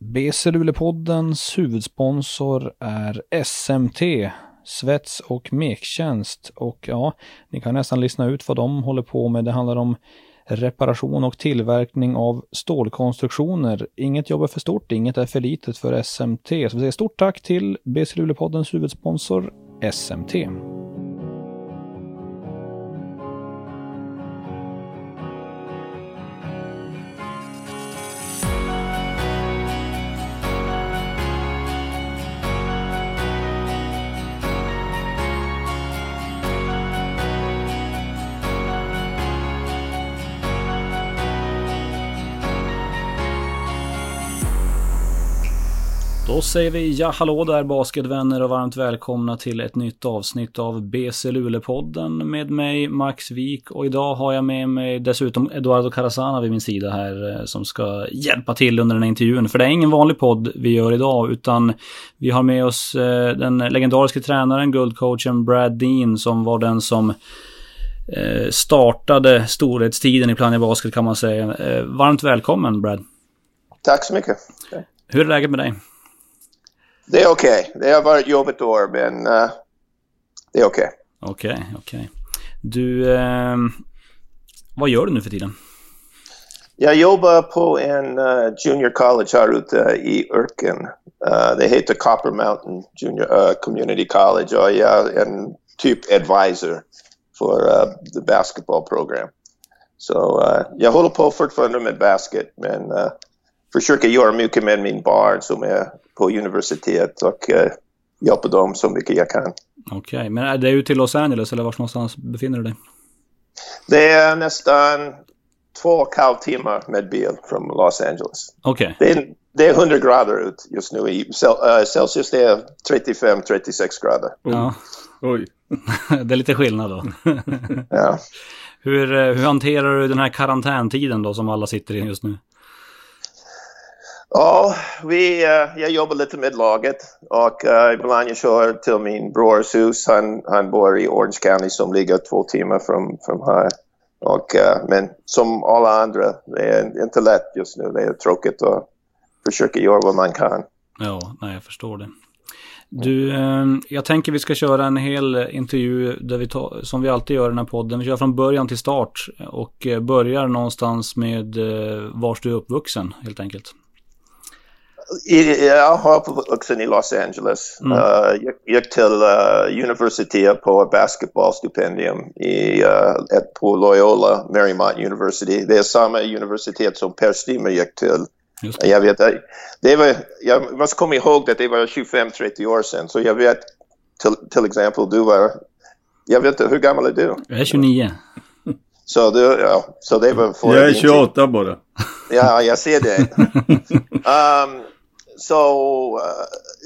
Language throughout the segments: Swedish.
BC Luleåpoddens huvudsponsor är SMT, Svets och Mektjänst. Och ja, ni kan nästan lyssna ut vad de håller på med. Det handlar om reparation och tillverkning av stålkonstruktioner. Inget jobb är för stort, inget är för litet för SMT. Så vi säger stort tack till BC Luleåpoddens huvudsponsor SMT. Då säger vi ja hallå där basketvänner och varmt välkomna till ett nytt avsnitt av BC Luleå-podden med mig Max Wik och idag har jag med mig dessutom Eduardo Carasana vid min sida här eh, som ska hjälpa till under den här intervjun. För det är ingen vanlig podd vi gör idag utan vi har med oss eh, den legendariska tränaren, guldcoachen Brad Dean som var den som eh, startade storhetstiden i Plannja Basket kan man säga. Varmt välkommen Brad! Tack så mycket! Hur är läget med dig? Det är okej. Okay. Det har varit jobbigt år, men uh, det är okej. Okay. Okej, okay, okej. Okay. Du, eh, vad gör du nu för tiden? Jag jobbar på en uh, junior college här ute i Örken. Uh, det heter Copper Mountain Junior uh, Community College och jag är en typ advisor för uh, the basketball program. Så jag håller på fortfarande med basket men försöker göra mycket med min barn som är på universitet och uh, hjälpa dem så mycket jag kan. Okej, okay. men är det ut till Los Angeles eller var någonstans befinner du dig? Det är nästan två och halv timmar med bil från Los Angeles. Okej. Okay. Det, det, är 100 grader ut just nu. I uh, Celsius det är 35-36 grader. Ja. Oj. det är lite skillnad då. ja. Hur, eh, hur hanterar du den här karantäntiden då som alla sitter i just nu? Ja, vi, uh, jag jobbar lite med laget och uh, ibland jag kör till min brors hus. Han, han bor i Orange County som ligger två timmar från, från här. Och, uh, men som alla andra, det är inte lätt just nu. Det är tråkigt att försöka göra vad man kan. Ja, nej, jag förstår det. Du, ehm, jag tänker vi ska köra en hel intervju där vi ta, som vi alltid gör i den här podden. Vi kör från början till start och börjar någonstans med vars var du är uppvuxen helt enkelt jag har uppvuxen i Los Angeles. Mm. Uh, jag gick till uh, universitet på basketbollstipendium i, uh, på Loyola Marymount University. Det är samma universitet som Per Stimer gick till. Jag vet, det var, jag måste komma ihåg att det var 25-30 år sedan, så jag vet till, till exempel du var, jag vet inte, hur gammal är du? Jag är 29. Så, du, ja, så det var för Jag är 28 bara. Ja, jag ser det. um, so uh,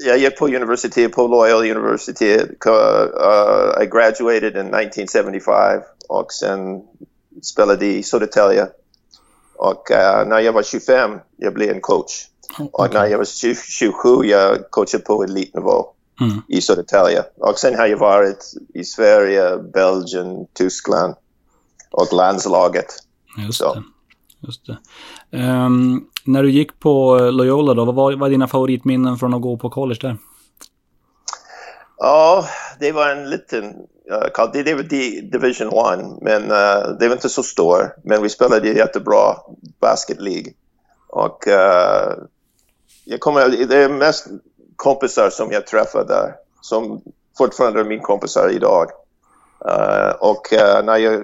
jag gick på universitet, på Loyola University. Uh, I graduated in 1975 och sen spelade i Södertälje. Och uh, när jag var 25, jag blev en coach. Okay. Och när jag var 27, jag coachade på elitnivå mm. i Södertälje. Och sen har jag varit i Sverige, Belgien, Tyskland och landslaget. Just Så. det. Just det. Um, när du gick på Loyola då, vad var, var dina favoritminnen från att gå på college där? Ja, det var en liten, uh, det var Division 1, men uh, det var inte så stor. Men vi spelade jättebra basket League. Och uh, jag kommer, det är mest kompisar som jag träffade där, som fortfarande är mina kompisar idag. Uh, och uh, när jag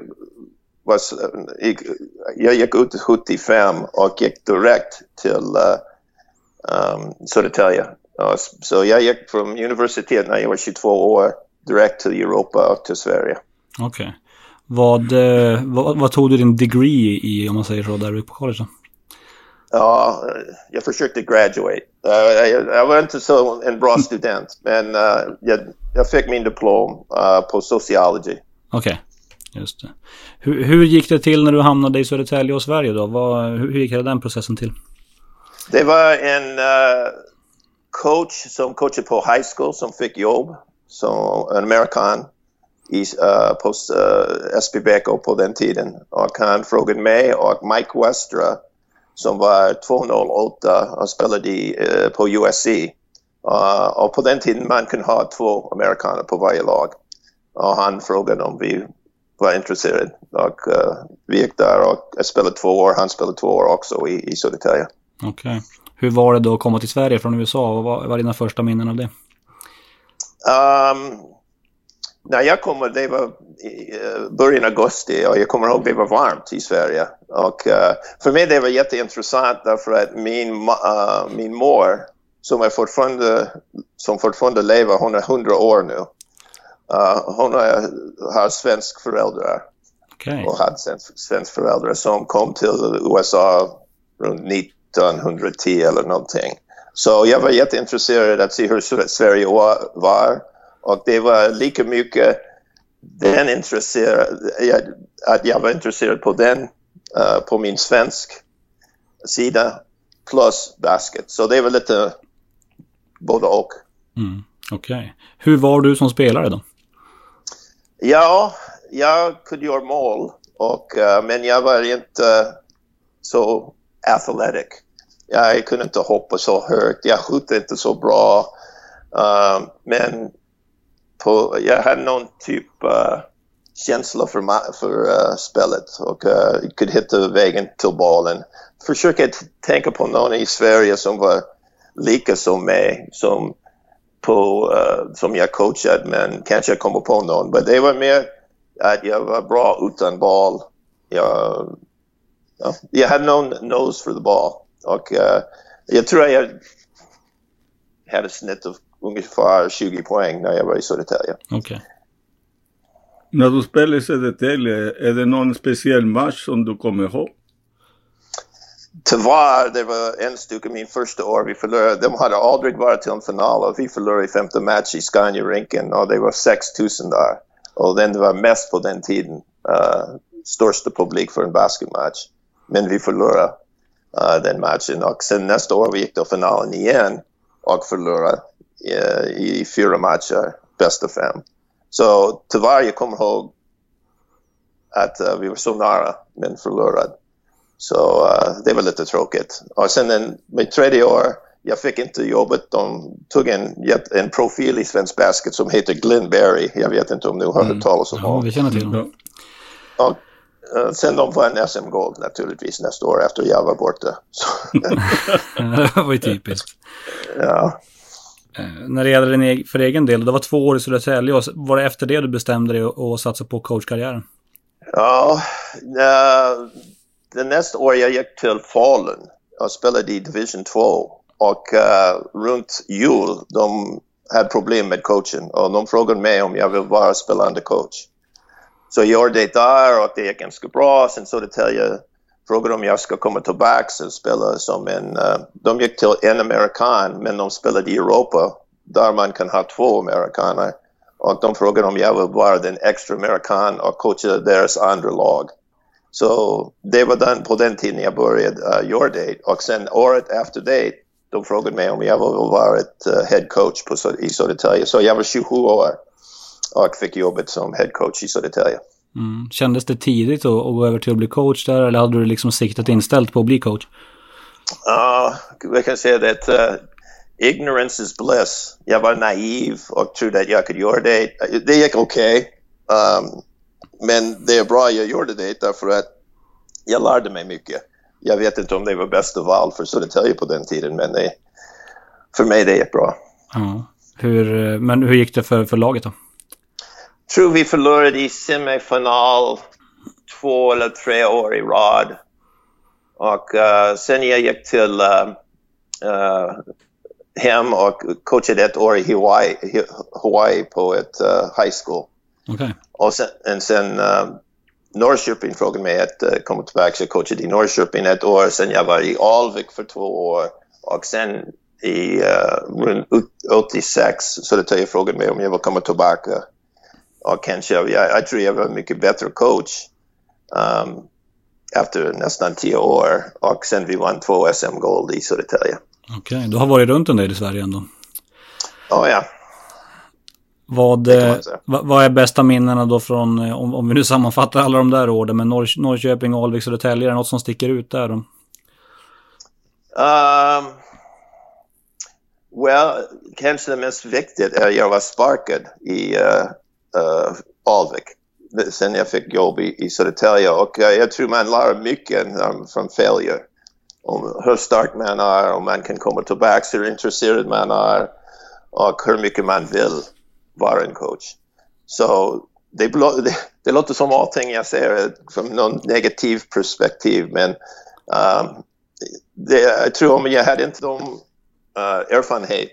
jag gick ut 75 och gick direkt till um, Södertälje. Så jag gick från universitet när jag var 22 år direkt till Europa och till Sverige. Okej. Okay. Vad, eh, vad, vad, tog du din degree i om man säger så där på college? Ja, jag försökte graduate. Jag, var inte så en bra student, men jag, jag, fick min diplom på sociology. Okej. Okay. Just det. Hur, hur, gick det till när du hamnade i Södertälje och Sverige då? Vad, hur, hur gick hela den processen till? Det var en uh, coach som coachade på high school som fick jobb som en amerikan i, uh, på eh, uh, SB på den tiden. Och han frågade mig och Mike Westra som var 208 och spelade i, uh, på USC. Uh, och på den tiden man kunde ha två amerikaner på varje lag. Och han frågade om vi var intresserade. Och uh, vi gick där och jag spelade två år. Han spelade två år också i, i Södertälje. Okej. Okay. Hur var det då att komma till Sverige från USA? Vad var, var dina första minnen av det? Um, när jag kom, det var i början av augusti och jag kommer ihåg det var varmt i Sverige. Och uh, för mig det var jätteintressant därför att min, uh, min mor som, är fortfarande, som fortfarande lever, hon är 100 år nu. Hon är, har svensk föräldrar. Okay. Och hade svensk, svensk föräldrar som kom till USA runt 1910 eller någonting. Så jag var jätteintresserad att se hur Sverige var och det var lika mycket den intresserad, att jag var intresserad på den, uh, på min svensk sida, plus basket. Så det var lite både och. Mm, Okej. Okay. Hur var du som spelare då? Ja, jag kunde göra mål, och, uh, men jag var inte så athletic. Jag kunde inte hoppa så högt, jag skjuter inte så bra. Uh, men på, jag hade någon typ uh, känsla för, för uh, spelet och uh, kunde hitta vägen till bollen. Försöka tänka på någon i Sverige som var lika som mig, som, på, uh, som jag coachade, men kanske jag kommer på någon. Men det var mer att jag var bra utan boll. Jag, ja, jag hade någon nose för the ball. Och uh, jag tror jag hade snitt av ungefär 20 poäng när jag var i Södertälje. Okay. När du spelar i Södertälje, är det någon speciell match som du kommer ihåg? Tyvärr, det var en stycke min första år. Vi förlorade, de hade aldrig varit till en final och vi förlorade i femte match i Scania-rinken och det var 6000 där. Och den var mest på den tiden, uh, största publik för en basketmatch. Men vi förlorade uh, den matchen och sen nästa år vi gick till finalen igen och förlorade i, i fyra matcher, bästa fem. Så tyvärr, jag kommer ihåg att uh, vi var så nära, men förlorade. Så uh, det var lite tråkigt. Och sen en, mitt tredje år, jag fick inte jobbet. De tog en, en profil i svensk basket som heter Glenn Berry. Jag vet inte om du har mm. hört talas om honom. Ja, vi känner till honom. Och, uh, sen de vann SM-guld naturligtvis nästa år efter jag var borta. det var ju typiskt. Ja. Eh, när det gäller din för egen del, det var två år i Södertälje var det efter det du bestämde dig att satsa på coachkarriären? Ja, uh, det nästa år jag gick till Falun och spelade i Division 2 och uh, runt jul de hade problem med coachen och de frågade mig om jag ville vara spelande coach. Så jag gjorde det där och det gick ganska bra. Sen Södertälje frågade om jag ska komma tillbaka och spela som en... Uh, de gick till en amerikan, men de spelade i Europa där man kan ha två amerikaner. Och de frågade om jag ville vara den extra amerikan och coacha deras andra lag. Så det var den, på den tiden jag började uh, göra det. Och sen året efter det, de frågade mig om jag vara ett uh, head coach på, i Södertälje. Så jag var 27 år och fick jobbet som head coach i Södertälje. Mm. Kändes det tidigt att, att, gå över till att bli coach där eller hade du liksom siktat inställt på att bli coach? Ja, uh, jag kan säga att uh, ignorance is bliss. Jag var naiv och trodde att jag kunde göra det. Det gick okej. Okay. Um, men det är bra jag gjorde det därför att jag lärde mig mycket. Jag vet inte om det var bästa val för Södertälje på den tiden, men det, för mig det gick bra. Ja. Hur, men hur gick det för, för laget då? tror vi förlorade i semifinal två eller tre år i rad. Och uh, sen jag gick till uh, uh, hem och coachade ett år i Hawaii, Hawaii på ett high school. Okay. Och sen, sen Norrköping frågade mig att komma tillbaka. Jag coachade i Norrköping ett år. Sen jag var i Alvik för två år. Och sen i uh, 86 så det frågade mig om jag vill komma tillbaka och kanske, jag, jag tror jag var mycket bättre coach um, efter nästan tio år och sen vi vann två SM-guld i Södertälje. Okej, okay, du har varit runt en del i Sverige ändå? Oh, ja. Vad, eh, vad är bästa minnena då från, eh, om, om vi nu sammanfattar alla de där åren, men Norr, Norrköping, Alvik, Södertälje, är det något som sticker ut där? Då? Um, well, kanske det mest viktiga är att jag var sparkad i uh, uh, Alvik sen jag fick jobb i, i Södertälje och uh, jag tror man lär mycket um, från failure. Om hur stark man är, om man kan komma tillbaka, hur intresserad man är och hur mycket man vill vara en coach. Så det, det, det låter som allting jag säger från någon negativ perspektiv men um, det, jag tror om jag hade inte de uh, erfarenhet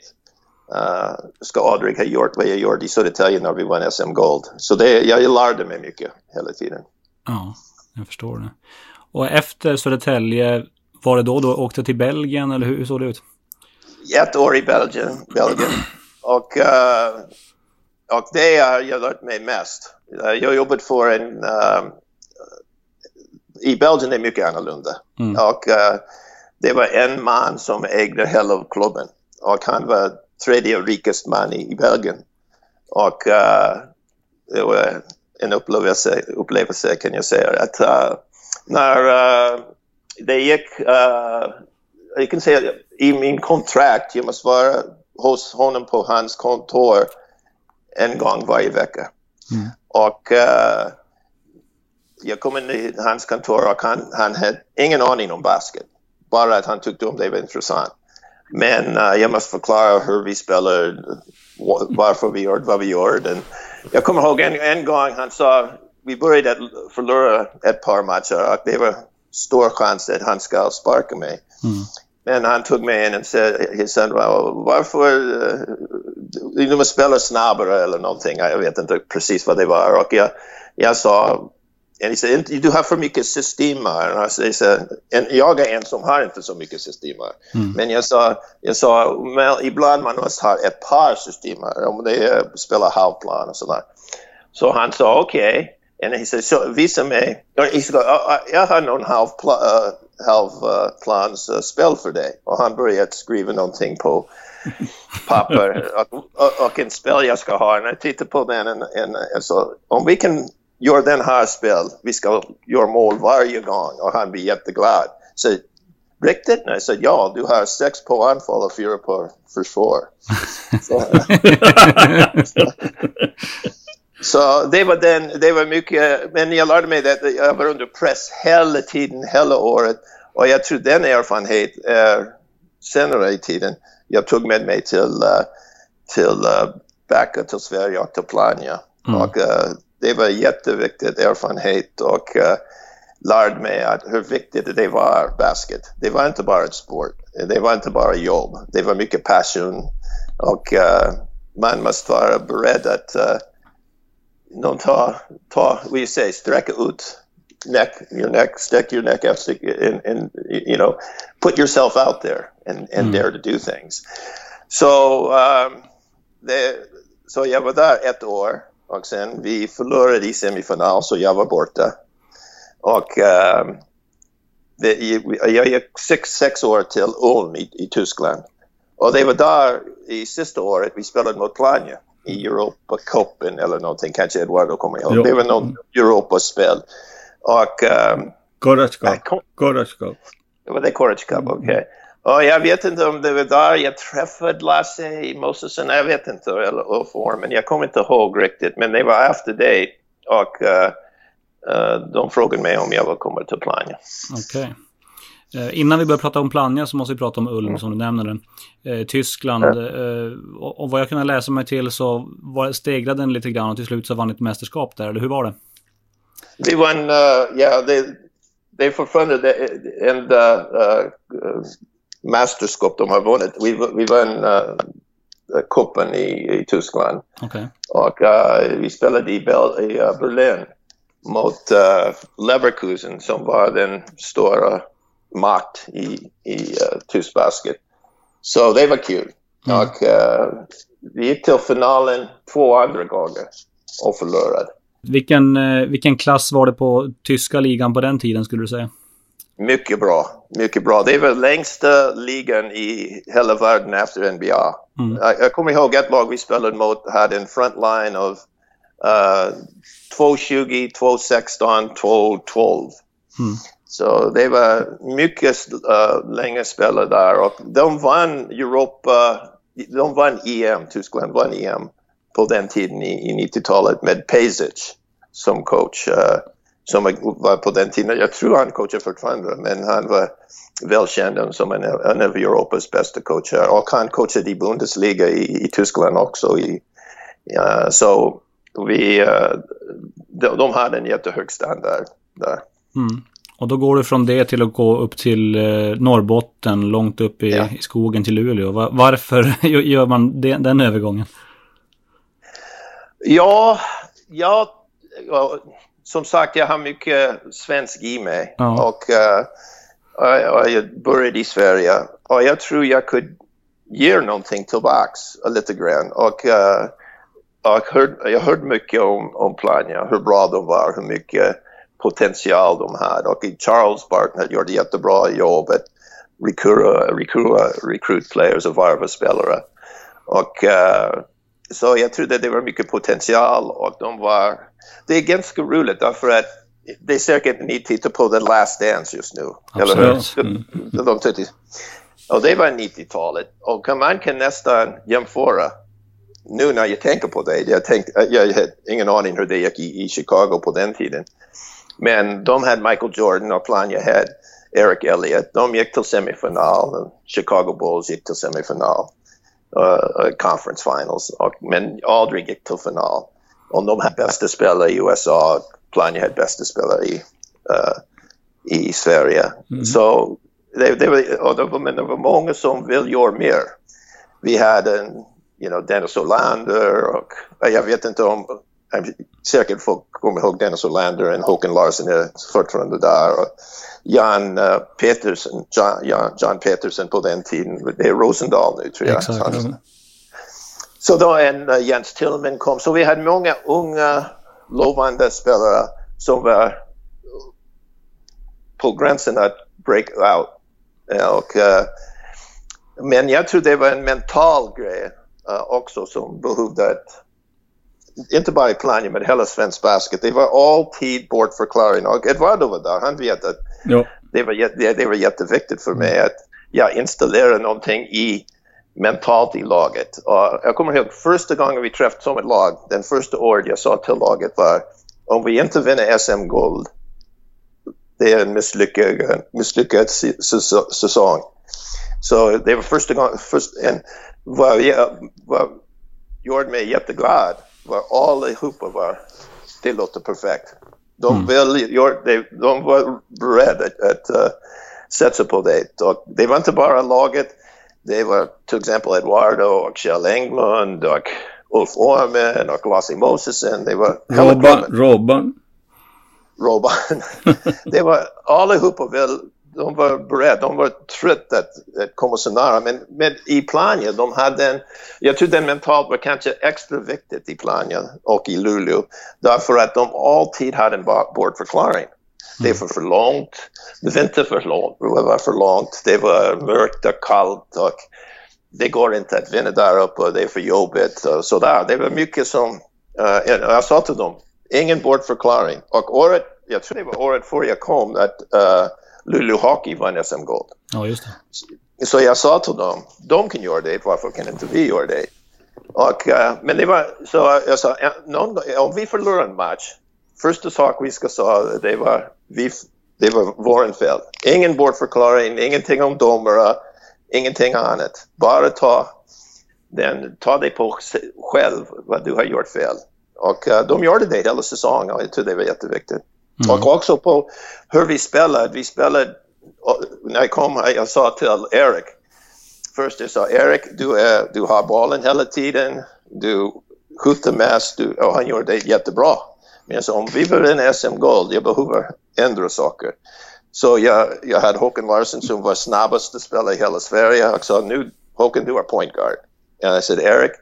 uh, ska aldrig ha gjort vad jag gjorde i Södertälje när vi vann SM-guld. Så det, jag lärde mig mycket hela tiden. Ja, jag förstår det. Och efter Södertälje, var det då du åkte till Belgien eller hur, hur såg det ut? Ett år i Belgien. Belgien. Och, uh, och det har jag lärt mig mest. Uh, jag har jobbat för en... Uh, I Belgien är det mycket annorlunda. Mm. Och det var en man som ägde hela klubben. Och han var tredje rikast man i, i Belgien. Och det var en upplevelse, upplevelse kan jag säga. Att när det gick... jag kan säga i min kontrakt, jag måste vara hos honom på hans kontor en gång varje vecka. Mm. Och uh, jag kom in i hans kontor och han, han hade ingen aning om basket. Bara att han tyckte om det var intressant. Men uh, jag måste förklara hur vi spelar, varför vi gör vad vi gör. Jag kommer ihåg en, en gång han sa, vi började förlora ett par matcher och det var stor chans att han ska sparka mig. Mm. Men han tog mig in och sa, varför uh, du måste spela snabbare eller någonting. Jag vet inte precis vad det var. Och jag, jag sa, och sa, du har för mycket systemar. Jag, sa, jag är en som har inte så mycket systemar. Mm. Men jag sa, jag sa men ibland man måste ha ett par systemar. Om det är spela halvplan och sådär. Så han sa okej. Okay. And he said, so, visa mig. He said, jag har någon halv, uh, halvplans uh, spel för dig. Och han började skriva någonting på papper och, och, och en spel jag ska ha. Och jag tittade på den och, och, och så, om vi kan göra den här spel, vi ska göra mål varje gång och han blir jätteglad. Så riktigt? Och jag sa ja, du har sex på anfall och fyra på försvar. Så det var, den, det var mycket, men jag lärde mig att jag var under press hela tiden, hela året. Och jag tror den erfarenhet är senare i tiden. Jag tog med mig till, uh, till uh, Backa, till Sverige och till Plania. Mm. Och uh, det var jätteviktigt erfarenhet och lärde mig att hur viktigt det var basket. Det var inte bara ett sport. Det var inte bara jobb. Det var mycket passion och uh, man måste vara beredd att uh, tar, tar we say, sträcka ut neck, your neck, stick your neck out, stick, and, and you know, put yourself out there and, and mm. dare to do things. so um, det, så jag var där ett år och sen vi förlorade i semifinal så jag var borta. Och um, det, jag gick sex, sex år till Ulm i, i Tyskland. Och det var där i sista året vi spelade mot Plannja i Europa Cupen eller någonting, kanske Eduardo kommer ihåg. Jo. Det var någon Europaspel. Och... Um, Courage Cup. Courage Cup. Det var det Courage Cup, okej. Okay. Och jag vet inte om det var där jag träffade Lasse Mosesen, jag vet inte, eller Ulf men jag kommer inte ihåg riktigt. Men det var efter det och uh, uh, de frågade mig om jag var komma till Plannja. Okej. Okay. Eh, innan vi börjar prata om Plannja så måste vi prata om Ulm mm. som du nämner den. Eh, Tyskland. Eh, och vad jag kunde läsa mig till så var, stegrade den lite grann och till slut så vann ett mästerskap där, eller hur var det? Vi vann, uh, ja, det, det är fortfarande det enda uh, mästerskap de har vunnit. Vi, vi vann uh, kuppen i, i Tyskland. Okay. Och uh, vi spelade i, Bel i uh, Berlin mot uh, Leverkusen som var den stora makt i, i tysk basket. Så det var kul. Mm. Och uh, vi gick till finalen två andra gånger och förlorade. Vilken, uh, vilken klass var det på tyska ligan på den tiden skulle du säga? Mycket bra, mycket bra. Det var längsta ligan i hela världen efter NBA. Mm. Jag, jag kommer ihåg ett lag vi spelade mot hade en frontline av uh, 2.20, 2.16, 2.12. Mm. Så det var mycket uh, länge spelare där och de vann Europa, de vann EM, Tyskland vann EM på den tiden i, i 90-talet med Pezic som coach. Uh, som var på den tiden, jag tror han coachar fortfarande, men han var välkänd som en, en av Europas bästa coacher och han coachade i Bundesliga i, i Tyskland också. I, uh, så vi, uh, de, de hade en jättehög standard där. Mm. Och då går du från det till att gå upp till eh, Norrbotten, långt upp i, ja. i skogen till Luleå. Var, varför gör man det, den övergången? Ja, ja, ja, som sagt, jag har mycket svensk i mig. Ja. Och, uh, jag började i Sverige och jag tror jag kunde ge någonting tillbaks lite grann. Och, uh, och hörd, jag hörde mycket om, om Plania, hur bra de var, hur mycket potential de hade. Och Charles Barton gjorde jättebra jobb att rekryta recruit players och varva spelare. Och uh, så jag trodde det var mycket potential och de var... Det är ganska roligt därför att det är säkert ni tittar på The Last Dance just nu. Absolut. Eller hur? Mm. De, och det var 90-talet och man kan nästan jämföra nu när jag tänker på det. Jag, tänk, jag har ingen aning hur det gick i, i Chicago på den tiden. Men de hade Michael Jordan och Planya hade Eric Elliott. De gick till semifinal. Chicago Bulls gick till semifinal. Uh, conference finals. Och, men aldrig gick till final. Och de hade bästa spelare i USA. Planya hade bästa spelare i, uh, i Sverige. Mm. Så det, det, var, och det, var, men det var många som vill göra mer. Vi hade en, you know, Dennis Olander och jag vet inte om säkert folk kommer ihåg Dennis Olander och Håkan Larsson är fortfarande där. Och Jan uh, Petersen, John, Jan, John Petersen på den tiden, det är Rosendal nu tror jag. Exakt. Så då en uh, Jens Tillman kom, så vi hade många unga lovande spelare som var på gränsen att break out. Och, uh, men jag tror det var en mental grej också som behövde att inte bara i Plannja men hela svensk basket. Det var alltid bortförklaring och Eduardo var där. Han vet att ja. det, var, det, det var jätteviktigt för mig att jag installerade någonting i mentalt i laget. Och jag kommer ihåg första gången vi träffade som ett lag, den första året jag sa till laget var om vi inte vinner SM-guld, det är en misslyckad, misslyckad säsong. Så det var första gången, först, en, vad, vad gjorde mig jätteglad var allihopa var, det låter perfekt. De, mm. vill, de, de var beredda att, att uh, satsa på det. Och det var inte bara laget, det var till exempel Eduardo och Kjell Englund och Ulf Orman och Lassie Mosesen. Det var Robban. Robban. Robban. det var allihopa väl de var beredda, de var trötta att, att komma så nära. Men, men i Plannja, de hade en, jag tror den mentalt var kanske extra viktigt i Plannja och i Luleå. Därför att de alltid hade en bortförklaring. Det var för långt, det var inte för långt, det var för långt, det var mörkt och kallt och det går inte att vinna där uppe, det är för jobbigt och sådär. Det var mycket som, uh, jag sa till dem, ingen bortförklaring. Och året, jag tror det var året före jag kom, att uh, Luleå Hockey vann SM-guld. Ja, just det. Så jag sa till dem, de kan göra det, varför kan inte vi göra det? Och, uh, men det var så jag sa, någon, om vi förlorar en match, första sak vi ska säga, det var, vi, det var våren fel. Ingen bortförklaring, ingenting om domare, ingenting annat. Bara ta, den, ta det på själv vad du har gjort fel. Och uh, de gjorde det hela säsongen och jag tror det var jätteviktigt. Mm. Och också på hur vi spelade. Vi spelade, när jag kom här, jag sa till Erik, först jag sa Erik, du, är, du har bollen hela tiden, du skjuter mest, du, och han gjorde det jättebra. Men jag sa, om vi vill en SM-guld, jag behöver ändra saker. Så jag, jag hade Håkan Larsson som var snabbaste spelare i hela Sverige. Jag sa, nu Håkan, du är point guard. Och jag sa, Erik,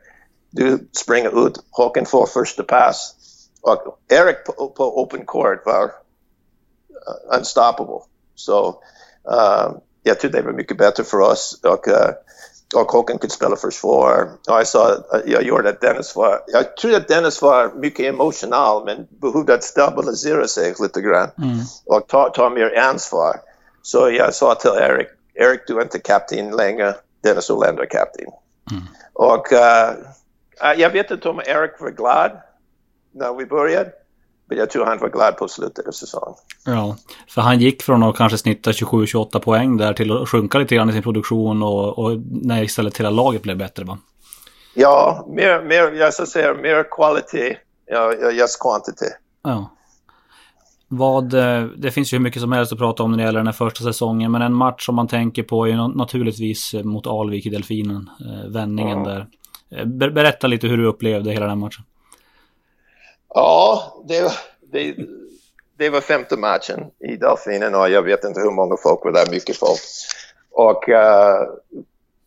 du springer ut, Håkan får första pass. Och Eric på, på open court var uh, unstoppable. Så uh, jag tror det var mycket bättre för oss. Och, uh, och Håkan kunde spela försvar. Och jag sa, jag gjorde att Dennis var, jag trodde att Dennis var mycket emotional men behövde att stabilisera sig lite grann mm. och ta, ta mer ansvar. Så jag sa till Erik, Erik du är inte kapten längre, Dennis Olander är kapten. Mm. Och uh, jag vet inte om Erik var glad när vi började. Men jag tror han var glad på slutet av säsongen. Ja, för han gick från att kanske snitta 27-28 poäng där till att sjunka lite grann i sin produktion och, och när istället hela laget blev bättre va? Ja, mer, mer jag ska säga mer kvalitet, ja, just quantity. Ja. Vad, eh, det finns ju hur mycket som helst att prata om när det gäller den här första säsongen. Men en match som man tänker på är naturligtvis mot Alvik i Delfinen. Eh, vändningen ja. där. Eh, berätta lite hur du upplevde hela den matchen. Ja, det, det, det var femte matchen i Delfinen och jag vet inte hur många folk var där, mycket folk. Och uh,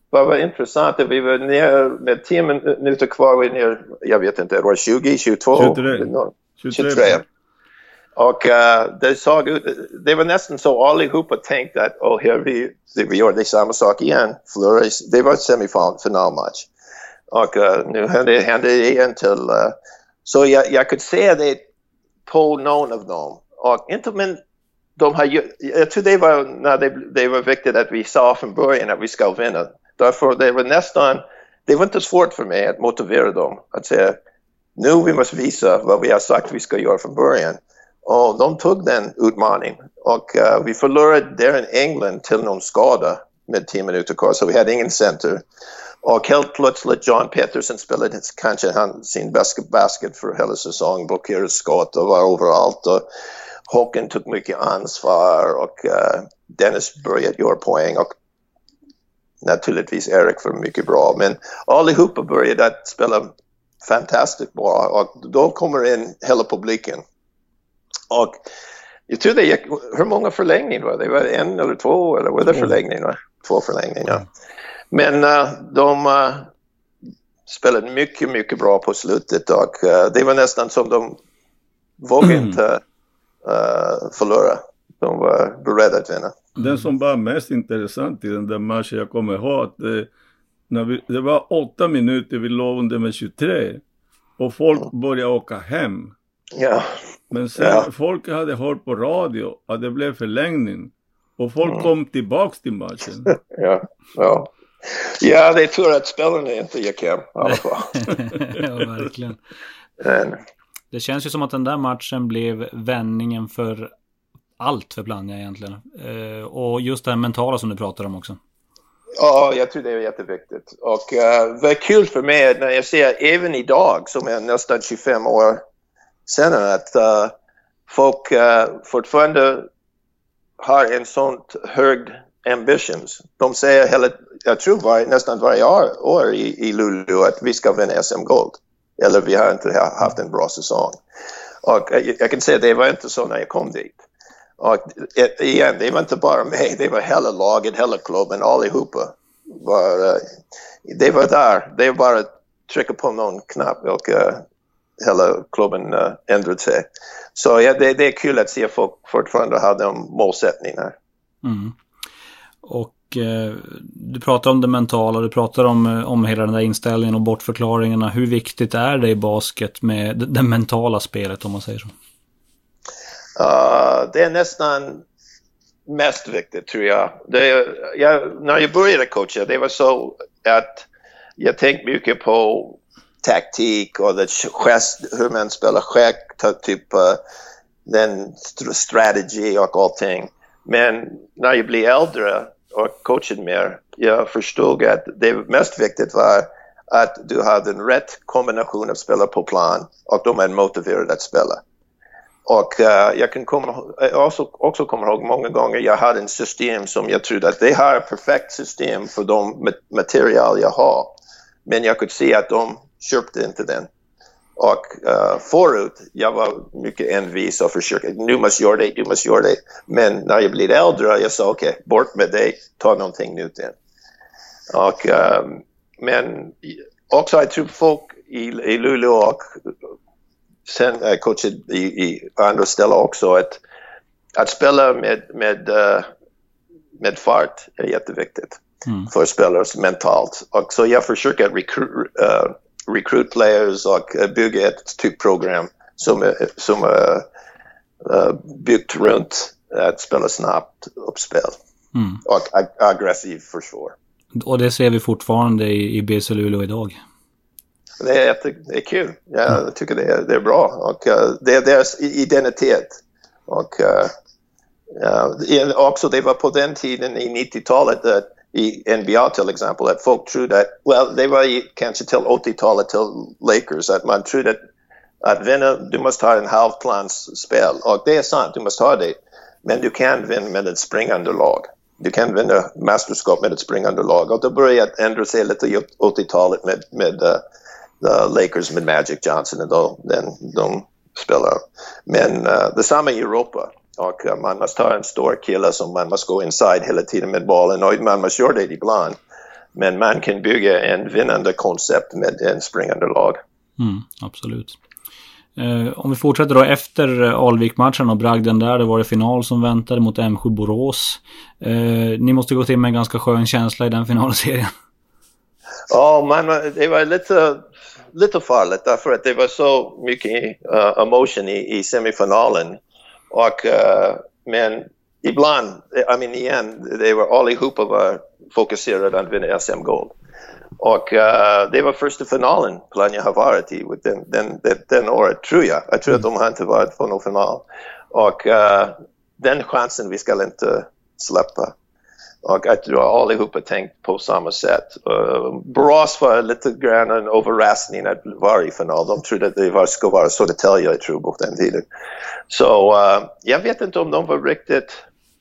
vad var intressant, vi var ner med tio minuter kvar, vi ner, jag vet inte, det var 20, 22? 23. 23. 23. Och uh, det såg ut, det var nästan så allihopa tänkte att oh, här vi, vi gör det samma sak igen. Flores, det var semifinalmatch. Och uh, nu hände det igen till uh, så jag, jag kunde se det på någon av dem. Och inte men de har jag tror det var när det, det var viktigt att vi sa från början att vi ska vinna. Därför det var nästan, det var inte svårt för mig att motivera dem att säga nu vi måste visa vad vi har sagt vi ska göra från början. Och de tog den utmaningen och uh, vi förlorade där i England till någon skada med 10 minuter kvar så vi hade ingen center. Och helt plötsligt John Peterson spelade kanske han, sin bästa basket för hela säsongen, blockerade skott och var överallt. Och Håkan tog mycket ansvar och uh, Dennis började göra poäng och naturligtvis Erik var mycket bra. Men allihopa började att spela fantastiskt bra och då kommer in hela publiken. Och jag tror det gick, hur många förlängningar var det? Det var en eller två eller var det förlängningar? Två förlängningar. Men uh, de uh, spelade mycket, mycket bra på slutet och uh, det var nästan som de vågade mm. inte förlora. De var beredda att vinna. Den som var mest intressant i den där matchen, jag kommer ihåg att det, när vi, det var åtta minuter, vi låg under med 23 och folk mm. började åka hem. Ja. Men sen ja. folk hade hört på radio att det blev förlängning och folk mm. kom tillbaks till matchen. ja, ja. Ja, det är tur att spelarna inte gick hem i alla fall. ja, verkligen. Men. Det känns ju som att den där matchen blev vändningen för allt för Plannja egentligen. Eh, och just det här mentala som du pratar om också. Ja, jag tror det är jätteviktigt. Och uh, vad kul för mig när jag ser även idag, som är nästan 25 år senare, att uh, folk uh, fortfarande har en sånt hög ambitions. De säger hela, jag tror var, nästan varje år, år i, i Luleå att vi ska vinna SM-guld. Eller vi har inte haft en bra säsong. Och jag, jag kan säga att det var inte så när jag kom dit. Och e, igen, det var inte bara mig, det var hela laget, hela klubben, allihopa. Var, uh, det var där, det var bara att trycka på någon knapp och uh, hela klubben uh, ändrade sig. Så ja, det, det, är kul att se folk fortfarande ha de målsättningarna. Mm. Och eh, du pratar om det mentala, du pratar om, eh, om hela den där inställningen och bortförklaringarna. Hur viktigt är det i basket med det, det mentala spelet om man säger så? Uh, det är nästan mest viktigt tror jag. Det, jag. När jag började coacha, det var så att jag tänkte mycket på taktik och det gest, hur man spelar schack, typ uh, den strategi och allting. Men när jag blev äldre och coachade mer, jag förstod att det mest viktigt var att du hade en rätt kombination av spelare på plan och de är motiverade att spela. Och uh, jag kan komma, eh, också, också komma ihåg många gånger jag hade en system som jag trodde att det här är ett perfekt system för de material jag har. Men jag kunde se att de köpte inte den. Och uh, förut, jag var mycket envis och försökte, nu måste göra det, du måste göra det. Men när jag blev äldre, jag sa okej, okay, bort med det, ta någonting nytt in. Och, um, men också jag tror folk i, i Luleå och sen jag coachade i, i andra ställen också, att, att spela med, med, uh, med fart är jätteviktigt. mm. för spelare mentalt. Och så jag försöker recruit, uh, recruit players och bygga ett typprogram som, som är uh, byggt runt att spela snabbt uppspel mm. och ag aggressiv försvar. Och det ser vi fortfarande i, i BC Luleå idag. Det är, det är kul. Jag mm. tycker det är, det är bra. Och, uh, det är deras identitet. Och uh, också det var på den tiden i 90-talet uh, i NBA till exempel att folk trodde att, well, det var kanske till 80-talet till Lakers att man trodde att att vinna, du måste ha en halvplansspel och det är sant, du måste ha det. Men du kan vinna med ett springande lag. Du kan vinna mästerskap med ett springande lag. Och det började ändra sig lite i 80-talet med, med uh, the Lakers med Magic Johnson och då, den, de spelar. Men uh, detsamma i Europa. Och uh, man måste ha en stor kille som man måste gå inside hela tiden med bollen och man måste göra det ibland. Men man kan bygga en vinnande koncept med en springande lag. Mm, absolut. Eh, om vi fortsätter då efter Alvik-matchen och bragden där. Det var det final som väntade mot M7 Borås. Eh, ni måste gå till med en ganska skön känsla i den finalserien. Ja, man, det var lite, lite farligt därför att det var så mycket uh, emotion i, i semifinalen. Och, uh, men ibland, eh, I mean igen, det var allihopa var fokuserade att vinna SM-guld. Och uh, det var första finalen Plannja har varit i den, den, den, den året, tror jag. Jag tror att de har inte varit på någon final. Och uh, den chansen vi ska inte släppa. Och jag har allihopa tänkt på samma sätt. Eh, uh, Borås var lite grann en överraskning att vara i final. De trodde att det var, skulle vara Södertälje, jag tror, på den tiden. Så uh, jag vet inte om de var riktigt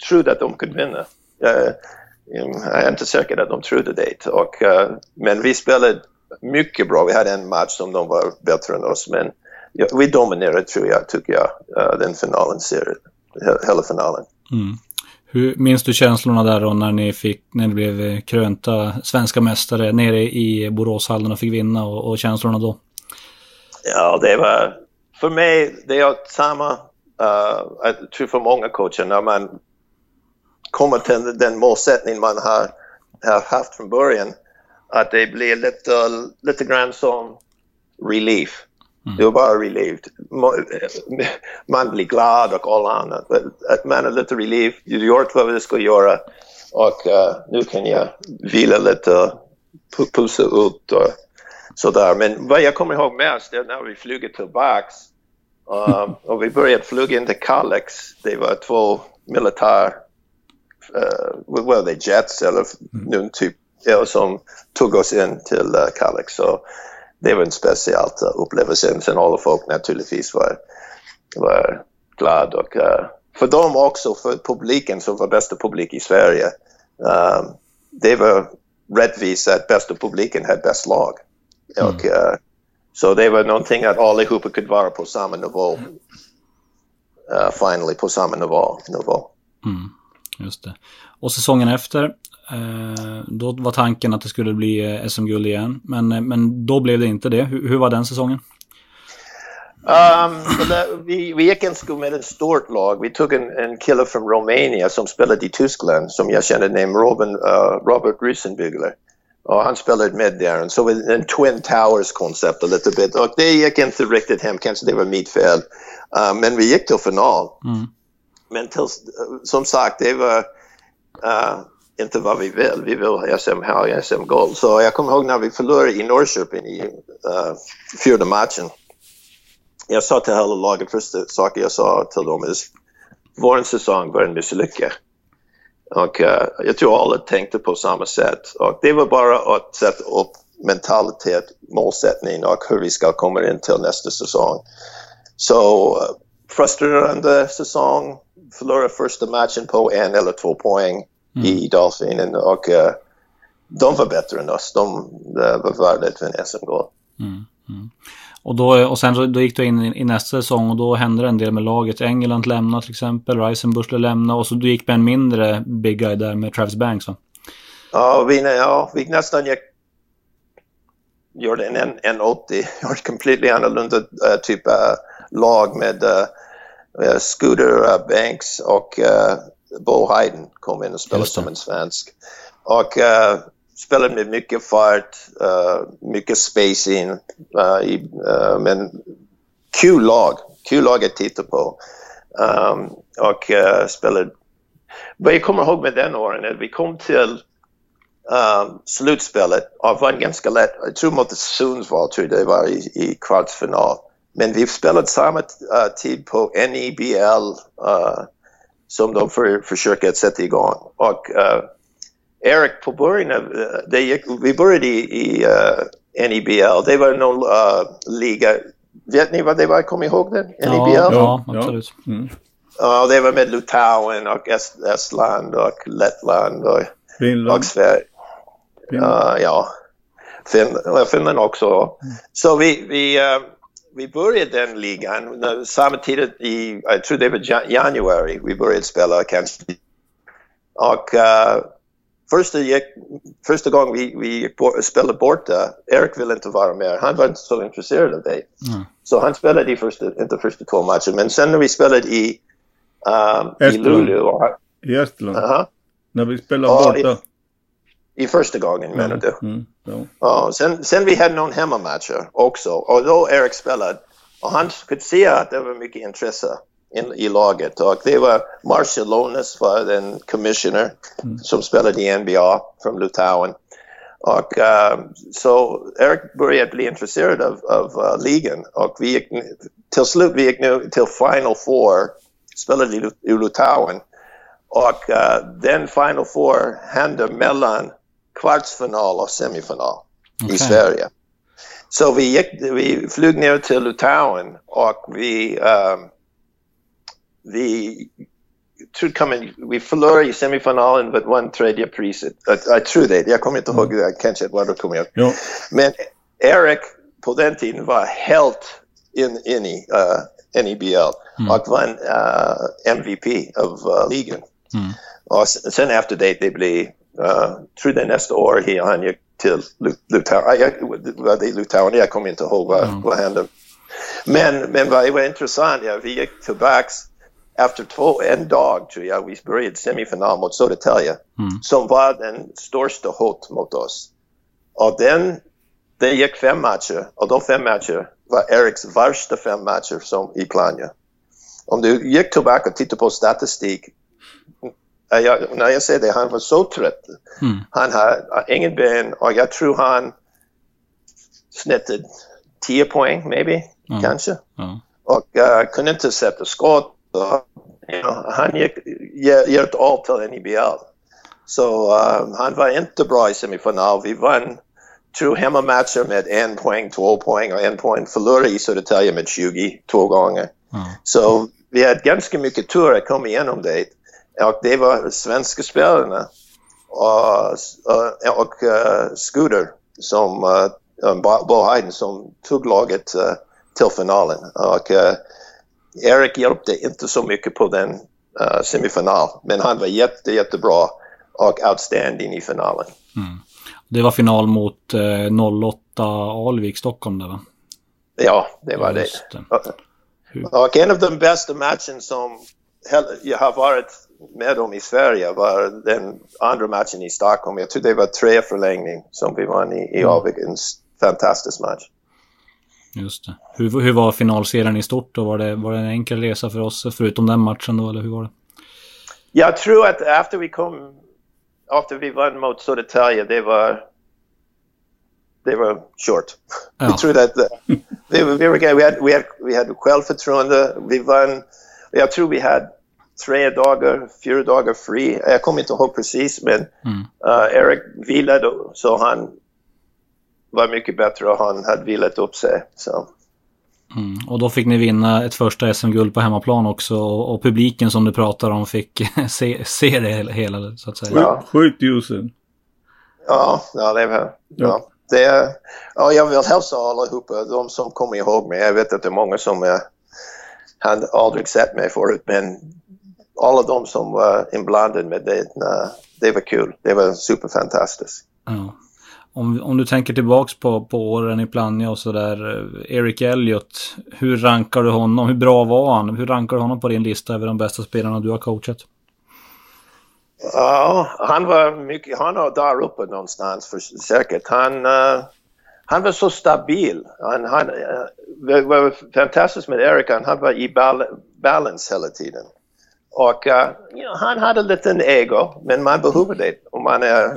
trodde att de kunde vinna. Uh, jag är inte säker att de trodde det. Och, uh, men vi spelade mycket bra. Vi hade en match som de var bättre än oss. Men ja, vi dominerade, tror jag, tycker jag, uh, den finalen, serien, hela finalen. Mm. Hur minns du känslorna där då när ni, fick, när ni blev krönta svenska mästare nere i Boråshallen och fick vinna och, och känslorna då? Ja, det var... För mig, det är samma... Uh, jag tror för många coacher, när man kommer till den målsättning man har, har haft från början, att det blir lite, lite grann som relief. Mm. Det var bara relief. Man blir glad och alla annat. Att man är lite relief, du har gjort vad du ska göra och uh, nu kan jag vila lite, pussa ut och sådär. Men vad jag kommer ihåg mest är när vi flyger tillbaks um, och vi började flyga in till Kalix. Det var två militär uh, well, they Jets eller mm. någon typ ja, som tog oss in till uh, Kalix. Så det var en speciell uh, upplevelse. Sen alla folk naturligtvis var, var glada. Och, uh, för dem också, för publiken som var bästa publik i Sverige. Um, det var rättvist att bästa publiken hade bäst lag. Mm. Och, uh, så det var någonting att allihopa kunde vara på samma nivå. Uh, finally på samma nivå. nivå. Mm. Just det. Och säsongen efter, eh, då var tanken att det skulle bli eh, SM-guld igen. Men, eh, men då blev det inte det. Hur, hur var den säsongen? Um, vi, vi gick en med ett stort lag. Vi tog en, en kille från Rumänien som spelade i Tyskland som jag kände namn Robin, uh, Robert Riesenbügler. Och han spelade med där. Så en Twin Towers-koncept lite bit. Och det gick inte riktigt hem, kanske det var mitt fel. Uh, men vi gick till final. Mm. Men till, som sagt, det var uh, inte vad vi vill. Vi vill ha SM här, SM-guld. Så jag kommer ihåg när vi förlorade i Norrköping i uh, fjärde matchen. Jag sa till hela laget, första saken jag sa till dem är vår säsong var en misslycka. Och uh, jag tror alla tänkte på samma sätt. Och det var bara att sätta upp mentalitet, målsättning och hur vi ska komma in till nästa säsong. Så uh, frustrerande säsong, förlora första matchen på en eller två poäng mm. i Dolphin och uh, de var bättre än oss. De uh, var värda att vinna SM-guld. Mm. Mm. Och, då, och sen då gick du in i, i, nästa säsong och då hände det en del med laget. England lämnade till exempel, Reisenbuschler lämnade och så du gick med en mindre big guy där med Travis Banks va? Ja, vi, ja, vi nästan gick gjorde en, en 80, gjorde completely annorlunda uh, typ uh, lag med uh, Scooter uh, Banks och uh, Bo Hayden kom in och spelade som en svensk. Och uh, spelade med mycket fart, uh, mycket spacing. Uh, i, men kul lag, kul lag att titta på. Um, och spelade... Vad jag kommer ihåg med den åren att vi kom till um, slutspelet och vann ganska lätt. Jag tror mot Sundsvall, tror det var i, i kvartsfinal. Men vi spelade samma uh, tid på NEBL uh, som de för, försöker att sätta igång. Och uh, Eric, på början av, det gick, vi började i, i NEBL. Det var någon liga. Vet ni vad det var? Kommer ihåg den? NEBL? Ja, ja absolut. Mm. Ja, det var med Litauen och Est Estland och Lettland och, Finland. och Sverige. Uh, ja, fin Finland också. Mm. Så vi, vi, uh, vi började den ligan samtidigt i, jag tror det var januari, vi började spela kanske. Och uh, första, gick, första gången vi, vi spelade borta, Erik ville inte vara med. Han var inte så intresserad av det. Mm. Så han spelade i första, inte första två matcherna. Men sen när vi spelade i, um, i Luleå. I Estland? Uh -huh. När vi spelade borta? i första gången mm. menar du? Mm. Ja. sen, sen vi hade någon hemmamatcher också och då Erik spelade och han kunde se att det var mycket intresse in, i laget och det var Marshall Lones var den commissioner mm. som spelade i NBA från Litauen. Och uh, så Erik började bli intresserad av, av uh, ligan och vi gick till slut vi gick nu till Final Four, spelade i, i Litauen. Och uh, den Final Four hände mellan kvartsfinal och semifinal okay. i Sverige. Så vi, gick, vi flög ner till Litauen och vi, um, vi, tror, vi förlorade i semifinalen men vann tredje priset. Jag, tror det, jag kommer inte ihåg mm. kanske Eduardo kommer ihåg. Ja. Men Eric på den tiden var helt in, in i uh, NEBL mm. och vann uh, MVP av uh, ligan. Mm. Och sen efter det, det blev Uh, tror det nästa år han gick till Litauen. Jag, det Litauen, jag kommer inte ihåg vad, mm. vad hände. Men, men vad var intressant, ja, vi gick tillbaks efter två, en dag tror jag, vi började semifinal mot Södertälje, mm. som var den största hot mot oss. Och den, det gick fem matcher, och de fem matcher var Eriks värsta fem matcher som i Plannja. Om du gick tillbaka och tittade på statistik jag, när jag säger det, han var så trött. Mm. Han har ingen ben och jag tror han snittade 10 poäng, maybe, mm. kanske. Mm. Och uh, kunde inte sätta skott. You know, han gick, gett allt till NBL. Så uh, han var inte bra i semifinal. Vi vann tror hemmamatcher med en poäng, två poäng och en poäng. Förlorade i Södertälje med 20 två gånger. Så vi hade ganska mycket tur att komma igenom det. Och det var svenska spelarna och, och, och uh, Scooter som uh, Bo Hayden som tog laget uh, till finalen. Och uh, Erik hjälpte inte så mycket på den uh, semifinal, men han var jätte, jättebra och outstanding i finalen. Mm. Det var final mot eh, 08 Alvik Stockholm där va? Ja, det var Just det. det. Och, och en av de bästa matcherna som jag har varit med dem i Sverige var den andra matchen i Stockholm. Jag tror det var tre förlängning som vi vann i, i mm. Avik. En fantastisk match. Just det. Hur, hur var finalserien i stort då? Var det, var det en enkel resa för oss förutom den matchen då, eller hur var det? Jag tror att efter vi kom, efter vi vann mot Södertälje, det var det var short. Ja. Jag tror att vi, vi, vi, vi, hade, vi, hade, vi hade självförtroende, vi vann, jag tror vi hade tre dagar, fyra dagar fri. Jag kommer inte ihåg precis, men mm. uh, Eric vilade så han var mycket bättre och han hade vilat upp sig. Så. Mm. Och då fick ni vinna ett första SM-guld på hemmaplan också och, och, publiken som du pratar om fick se, se det hela så att säga. Ja. 7000. Ja, ja, det var... Ja. ja. Det, ja, jag vill hälsa allihopa, de som kommer ihåg mig. Jag vet att det är många som är, hade aldrig sett mig förut, men alla de som var inblandade med det, det var kul. Det var superfantastiskt. Ja. Om, om du tänker tillbaks på, på åren i Plannja och sådär. Eh, Eric Elliot, hur rankar du honom? Hur bra var han? Hur rankar du honom på din lista över de bästa spelarna du har coachat? Ja, han var mycket, han var där uppe någonstans för säkert. Han, uh, han var så stabil. Han, han, uh, det var fantastiskt med Erik, han var i bal balance hela tiden. Och uh, you know, han hade en liten ego, men man behöver det om man är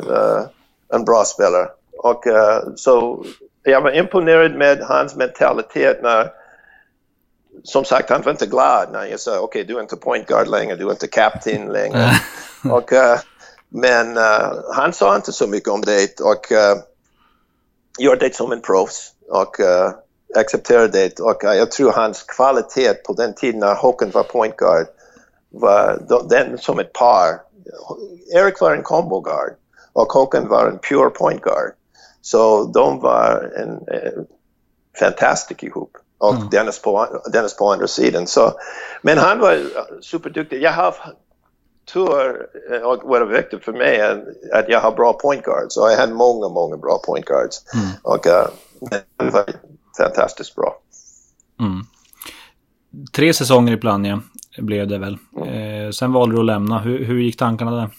en bra spelare. Och så jag var imponerad med hans mentalitet när som sagt, han var inte glad när jag sa okej, okay, du är inte point guard längre, du är inte captain längre. och, uh, men uh, han sa inte så mycket om det och uh, gjorde det som en proffs och uh, accepterade det. Och uh, jag tror hans kvalitet på den tiden när Håkan var point guard var den som ett par. Erik var en combo guard och Håkan var en pure point guard. Så de var en, en fantastisk ihop och mm. Dennis, på, Dennis på andra sidan. Så, men han var superduktig. Jag har tur eh, och vad är viktigt för mig att jag har bra point guards. Och jag hade många, många bra point guards. Mm. Och uh, det var fantastiskt bra. Mm. Tre säsonger i Plannja blev det väl. Mm. Eh, sen valde du att lämna. Hur, hur gick tankarna där?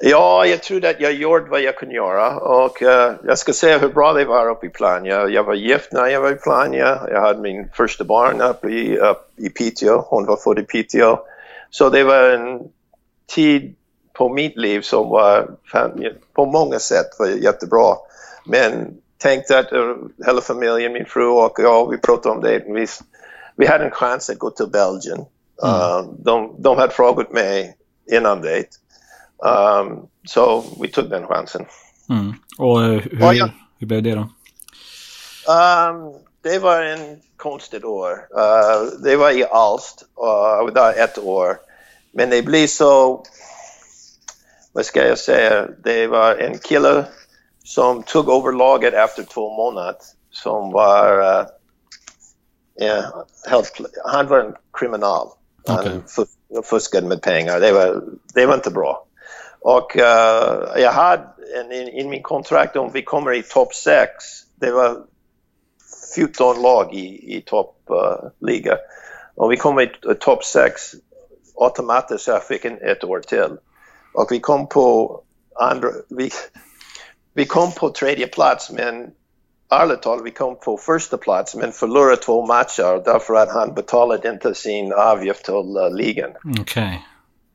Ja, jag trodde att jag gjorde vad jag kunde göra och uh, jag ska säga hur bra det var uppe i Plannja. Jag var gift när jag var i Plannja. Jag hade min första barn uppe i, upp i Piteå. Hon var född i Piteå. Så det var en tid på mitt liv som var på många sätt var jättebra. Men tänkte att uh, hela familjen, min fru och jag, vi pratade om det. Vi, vi hade en chans att gå till Belgien. Mm. Uh, de, de hade frågat mig innan det. Um, så vi tog den chansen. Mm. Och uh, hur, oh, ja. hur blev det då? Um, det var en konstigt år. Uh, det var i Alst och jag var där ett år. Men det blev så, vad ska jag säga, det var en kille som tog över laget efter två månader som var, uh, yeah, helt, han var en kriminal. Okay. Han fuskade med pengar. Det var, det var inte bra. Och uh, jag hade i, min kontrakt om vi kommer i topp 6, det var 14 lag i, i toppliga. Uh, om vi kommer i topp 6 automatiskt så jag fick en, ett år till. Och vi kom på andra, vi, vi kom på tredje plats men ärligt talat vi kom på första plats men förlorade två matcher därför att han betalade inte sin avgift till uh, ligan. Okay.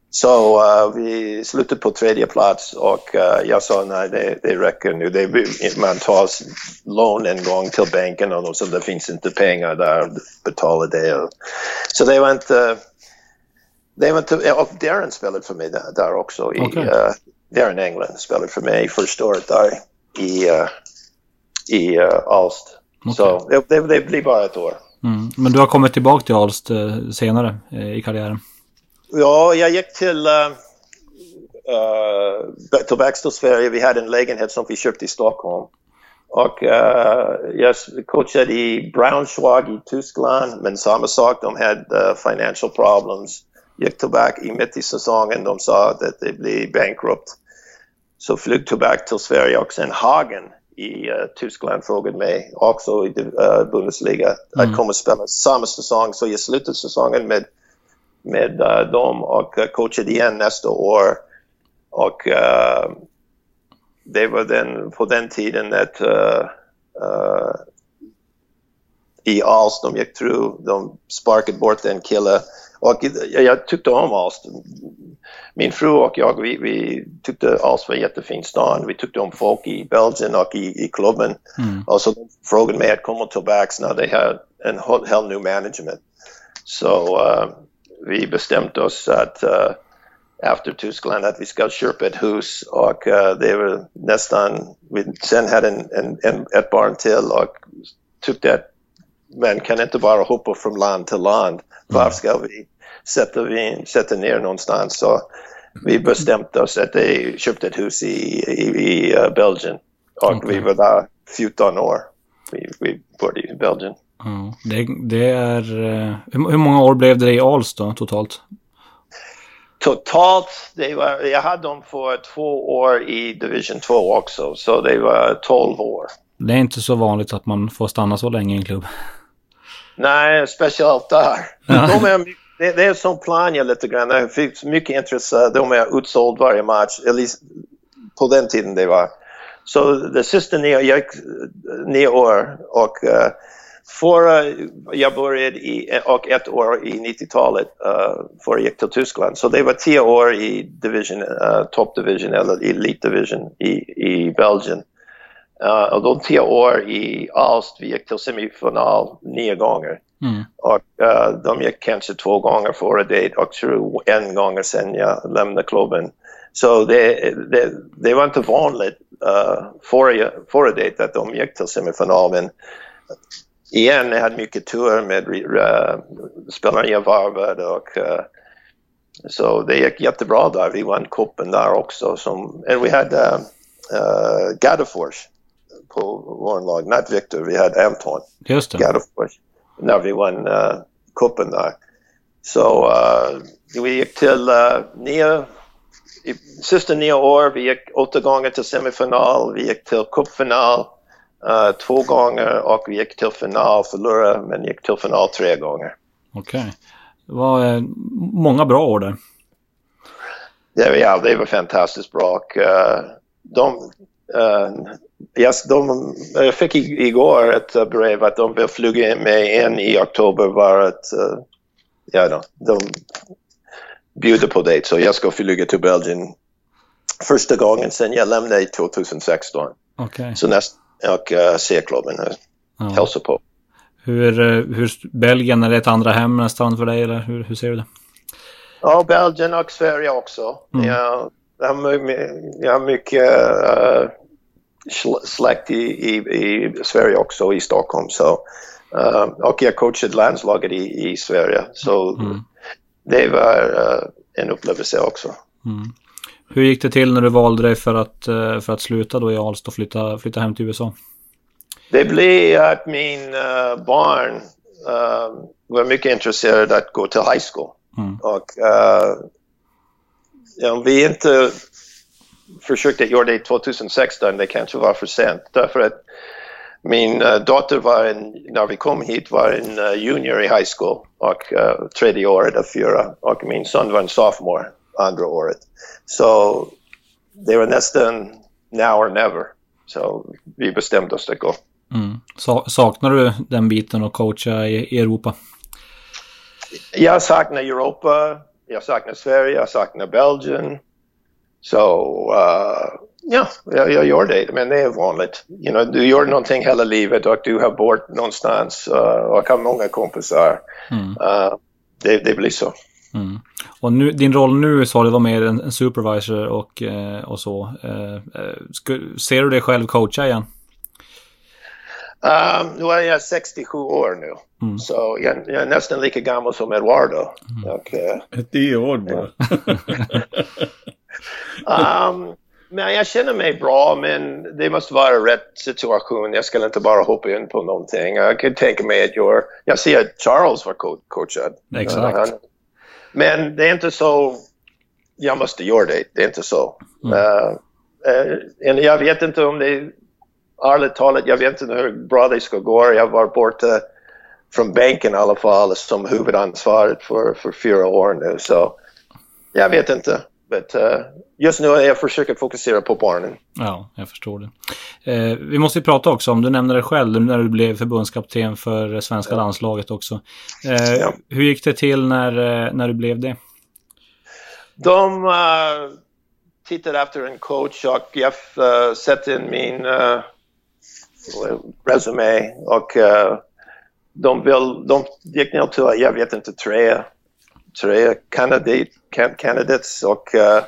Så uh, vi slutade på tredje plats och uh, jag sa nej, det, det räcker nu. Det, man tar lån en gång till banken och så det finns inte pengar där, betala det. Så det var inte... Det var inte och Darren spelade för mig där, där också. I, okay. uh, Darren England spelade för mig första året där i, i uh, Alst. Okay. Så det, det, blir bara ett år. Mm. Men du har kommit tillbaka till Alst senare i karriären? Ja, jag gick till, uh, uh, till Sverige. Vi hade en lägenhet som vi köpte i Stockholm. Och uh, jag coachade i Braunschweig i Tyskland, men samma sak, de hade uh, financial problems. Gick tillbaka i mitt i säsongen, de sa att det blir bankrupt. Så flög tillbaka till Sverige och sen Hagen i uh, Tyskland frågade mig också i uh, Bundesliga mm. att komma och spela samma säsong. Så jag slutade säsongen med med uh, dem och uh, coachade igen nästa år. Och det var den, på den tiden att i Alst, de gick through, de sparkade bort en kille. Och jag tyckte om Alst. Min fru och jag, vi, vi tyckte Alst var en jättefin stad. Vi tyckte om folk i Belgien och i, i klubben. Mm. Och så de frågade mig att komma tillbaka när de har en helt ny management. Så uh, vi bestämde oss att uh, efter Tyskland att vi ska köpa ett hus och uh, det var nästan, vi sen hade en, en, en, ett barn till och tyckte att man kan inte bara hoppa från land till land. Var ska vi sätta, vi, sätta ner någonstans? Så vi bestämde oss att vi köpte ett hus i, i, i uh, Belgien och okay. vi var där 14 år. Vi, vi bodde i Belgien. Ja, det, det är... Eh, hur många år blev det i Alst då, totalt? Totalt, det var, jag hade dem för två år i Division 2 också, så det var 12 år. Det är inte så vanligt att man får stanna så länge i en klubb. Nej, speciellt där. Ja. De, är, det, det är som planen lite grann. Jag fick mycket intresse. De är utsåld varje match. Eller på den tiden det var. Så det sista nio, jag, nio år och eh, uh, Förra, jag började i, och ett år i 90-talet uh, eh, för jag gick till Tyskland. Så det var tio år i division, uh, top division eller elite division i, i Belgien. Uh, och de tio år i Alst, vi gick till semifinal nio gånger. Mm. Och uh, de gick kanske två gånger före det och tror en gång sen jag lämnade klubben. Så det, det, det var inte vanligt uh, före, före det att de gick till semifinal. Men igen, jag hade mycket tur med uh, spelarna jag varvade och uh, så det gick jättebra där. Vi vann cupen där också. Som, and we had uh, uh, Gadefors på vår lag, not Victor, vi hade Anton Just det. Gadefors när vi vann uh, cupen där. Så uh, vi gick till uh, nio, i sista nio år, vi gick åtta gånger till semifinal, vi gick till cupfinal uh, två gånger och vi gick till final, förlorade men gick till final tre gånger. Okej. Okay. Det var eh, många bra år där. Ja, det var fantastiskt bra. Och, uh, de, uh, yes, de, jag fick igår ett brev att de vill flyga med en i oktober var att uh, ja, de, de bjuder på det. Så jag ska flyga till Belgien första gången sen jag lämnade 2016. Okay. Så nästa och uh, C-klubben ja. hälsa på. Hur, eh, hur, Belgien, är det ett andra hem nästan för dig eller hur, hur ser du det? Ja, Belgien och Sverige också. Mm. Jag, jag, har, mycket uh, släkt i, i, i, Sverige också, i Stockholm. Så, uh, och jag coachade landslaget i, i Sverige. Så mm. det var uh, en upplevelse också. Mm. Hur gick det till när du valde dig för att, för att sluta då i Alst och flytta, flytta hem till USA? Det blev att min barn var mycket intresserad att gå till high school. Mm. Och ja, vi inte försökte göra det 2016, det kanske var för sent. Därför att min uh, dotter var en, när vi kom hit var en uh, junior i high school och uh, tredje året av fyra och min son var en sophomore andra året. Så det var nästan now or never. Så vi bestämde oss att gå. Mm. Saknar du den biten att coacha i Europa? Jag saknar Europa, jag saknar Sverige, jag saknar Belgien. Så uh, ja, jag, jag, gör det, men det är vanligt. You know, du gör någonting hela livet och du har bort någonstans uh, och har många kompisar. Mm. Uh, det, det, blir så. Mm. Och nu, din roll nu sa du var mer en, en supervisor och, eh, och så. Eh, eh sku, ser du dig själv coacha igen? Um, nu är jag 67 år nu. Mm. Så jag, jag, är nästan lika gammal som Eduardo. Mm. Och, uh, Tio år bara. um, men jag känner mig bra, men det måste vara rätt situation. Jag ska inte bara hoppa in på någonting. Jag kan tänka mig att jag... Jag ser att Charles var co coachad. Exakt. Uh, han, men det är inte så, jag måste göra det, det är inte så. Mm. Uh, uh, jag vet inte om det, ärligt talat, jag vet inte hur bra det ska gå. Jag var borta från banken i alla fall som huvudansvaret för, för fyra år nu. Så jag vet inte. But, uh, just nu jag försöker fokusera på barnen. Ja, jag förstår det. Eh, vi måste ju prata också om, du nämnde det själv när du blev förbundskapten för svenska ja. landslaget också. Eh, ja. Hur gick det till när, eh, när du blev det? De uh, tittade efter en coach och jag uh, satte in min uh, resumé och uh, de, vill, de gick ner till, jag vet inte, tre, tre kandidat, candidates och uh,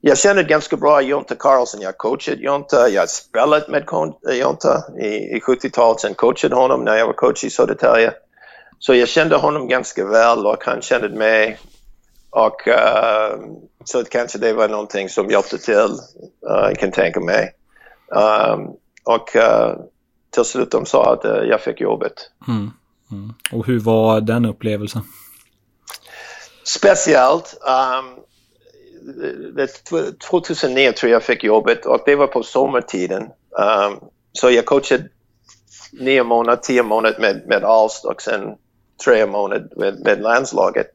jag känner ganska bra Jonte Karlsson. Jag coachade Jonte. Jag har spelat med eh, Jonte i, i 70-talet. Sen coachade honom när jag var coach i Södertälje. Så jag kände honom ganska väl och han kände mig. Och uh, så kanske det var någonting som hjälpte till, uh, jag kan tänka mig. Um, och uh, till slut de sa att uh, jag fick jobbet. Mm. Mm. Och hur var den upplevelsen? Speciellt. Um, 2009 tror jag fick jobbet och det var på sommartiden. Um, så jag coachade nio månader, tio månader med, med Alst och sen tre månader med, med landslaget.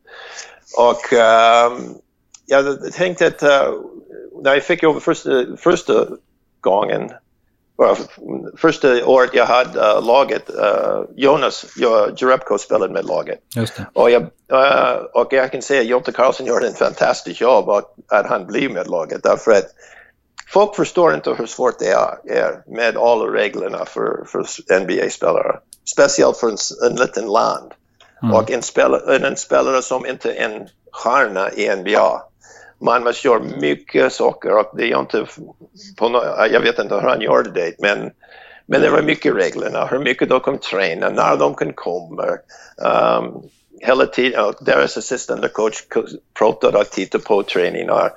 Och um, jag tänkte att uh, när jag fick över första, första gången första året jag hade uh, laget, uh, Jonas Jerebko spelade med laget. Och, jag, uh, och jag kan säga att Jonte Karlsson gjorde en fantastisk jobb att, att han blev med laget därför att folk förstår inte hur svårt det är med alla reglerna för, för NBA-spelare. Speciellt för en, en liten land. Mm. Och en spelare, en spelare som inte är en stjärna i NBA man måste göra mycket saker och det är inte på no jag vet inte hur han gjorde det men, men det var mycket reglerna, hur mycket de kan träna, när de kan komma. Um, hela tiden, och deras assistant coach pratade och tittade på träningar.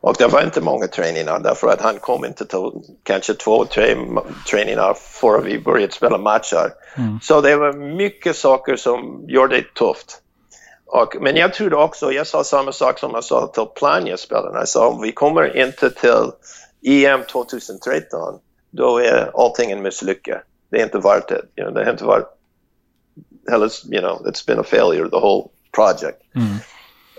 Och det var inte många träningar därför att han kom inte till kanske två, tre träningar före vi började spela matcher. Mm. Så det var mycket saker som gjorde det tufft. Och, men jag trodde också, jag sa samma sak som jag sa till Plannja-spelarna. Jag sa om vi kommer inte till EM 2013, då är allting en misslyckande. Det är inte värt det. You know, det har inte varit, you know, it's been a failure, the whole project. Mm.